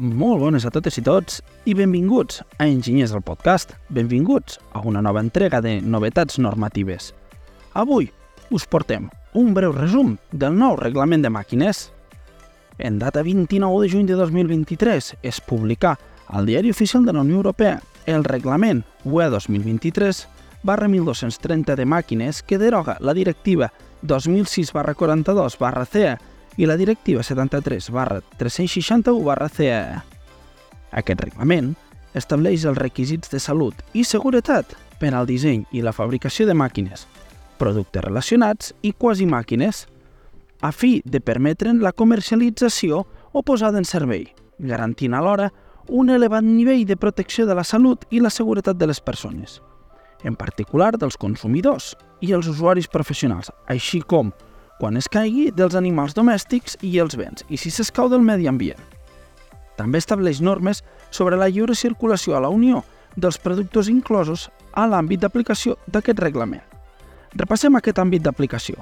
Molt bones a totes i tots i benvinguts a Enginyers del Podcast. Benvinguts a una nova entrega de novetats normatives. Avui us portem un breu resum del nou reglament de màquines. En data 29 de juny de 2023 es publicà al Diari Oficial de la Unió Europea el reglament UE 2023 barra 1230 de màquines que deroga la directiva 2006 barra 42 barra CE i la directiva 73 barra 361 barra CE. Aquest reglament estableix els requisits de salut i seguretat per al disseny i la fabricació de màquines, productes relacionats i quasi màquines, a fi de permetre'n la comercialització o posada en servei, garantint alhora un elevat nivell de protecció de la salut i la seguretat de les persones, en particular dels consumidors i els usuaris professionals, així com, quan es caigui, dels animals domèstics i els béns, i si s'escau del medi ambient. També estableix normes sobre la lliure circulació a la Unió dels productes inclosos a l'àmbit d'aplicació d'aquest reglament. Repassem aquest àmbit d'aplicació.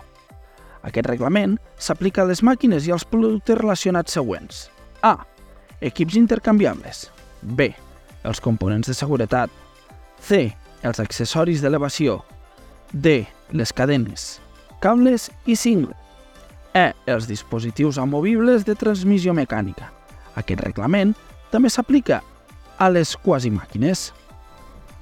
Aquest reglament s'aplica a les màquines i als productes relacionats següents. A. Equips intercanviables. B. Els components de seguretat. C. Els accessoris d'elevació. D. Les cadenes. Cables i cingle. E. Els dispositius amovibles de transmissió mecànica. Aquest reglament també s'aplica a les quasi màquines.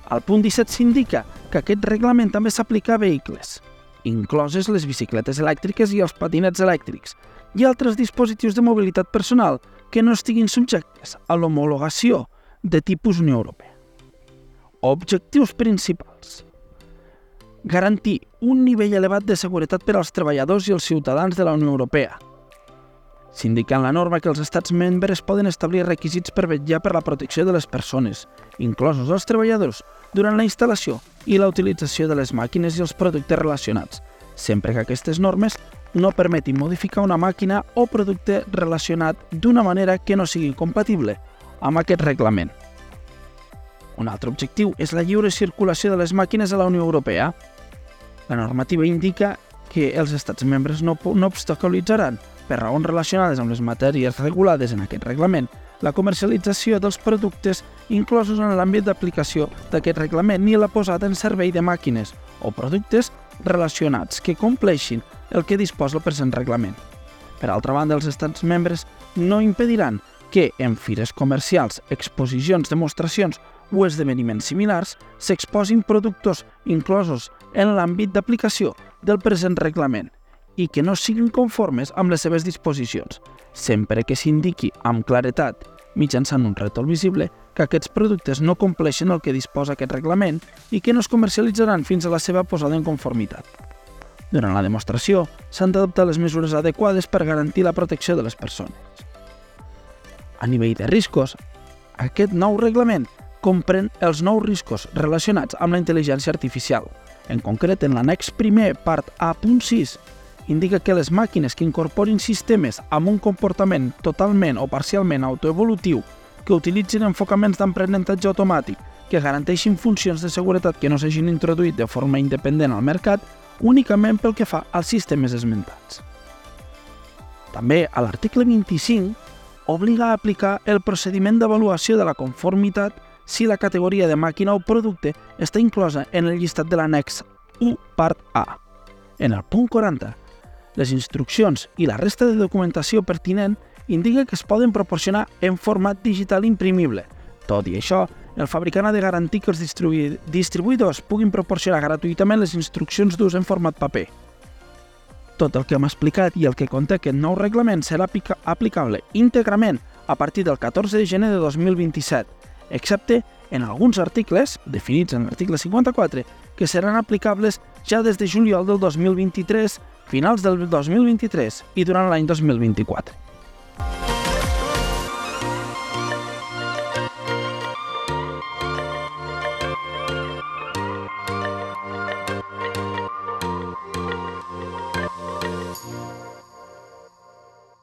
Al punt 17 s'indica que aquest reglament també s'aplica a vehicles, incloses les bicicletes elèctriques i els patinets elèctrics, i altres dispositius de mobilitat personal que no estiguin subjectes a l'homologació de tipus Unió Europea. Objectius principals. Garantir un nivell elevat de seguretat per als treballadors i els ciutadans de la Unió Europea. S'indica en la norma que els estats membres poden establir requisits per vetllar per la protecció de les persones, inclosos els treballadors, durant la instal·lació i la utilització de les màquines i els productes relacionats, sempre que aquestes normes no permetin modificar una màquina o producte relacionat d'una manera que no sigui compatible amb aquest reglament. Un altre objectiu és la lliure circulació de les màquines a la Unió Europea. La normativa indica que els estats membres no, no obstaculitzaran, per raons relacionades amb les matèries regulades en aquest reglament, la comercialització dels productes inclosos en l'àmbit d'aplicació d'aquest reglament ni la posada en servei de màquines o productes relacionats que compleixin el que disposa el present reglament. Per altra banda, els estats membres no impediran que en fires comercials, exposicions, demostracions o esdeveniments similars s'exposin productors inclosos en l'àmbit d'aplicació del present reglament i que no siguin conformes amb les seves disposicions, sempre que s'indiqui amb claretat, mitjançant un rètol visible, que aquests productes no compleixen el que disposa aquest reglament i que no es comercialitzaran fins a la seva posada en conformitat. Durant la demostració, s'han d'adoptar les mesures adequades per garantir la protecció de les persones. A nivell de riscos, aquest nou reglament comprèn els nous riscos relacionats amb la intel·ligència artificial. En concret, en l'annex primer, part A.6, indica que les màquines que incorporin sistemes amb un comportament totalment o parcialment autoevolutiu que utilitzin enfocaments d'aprenentatge automàtic que garanteixin funcions de seguretat que no s'hagin introduït de forma independent al mercat únicament pel que fa als sistemes esmentats. També, a l'article 25, obliga a aplicar el procediment d'avaluació de la conformitat si la categoria de màquina o producte està inclosa en el llistat de l'annex 1 part A. En el punt 40, les instruccions i la resta de documentació pertinent indica que es poden proporcionar en format digital imprimible. Tot i això, el fabricant ha de garantir que els distribuïdors puguin proporcionar gratuïtament les instruccions d'ús en format paper. Tot el que hem explicat i el que conté aquest nou reglament serà aplicable íntegrament a partir del 14 de gener de 2027, excepte en alguns articles, definits en l'article 54, que seran aplicables ja des de juliol del 2023, finals del 2023 i durant l'any 2024.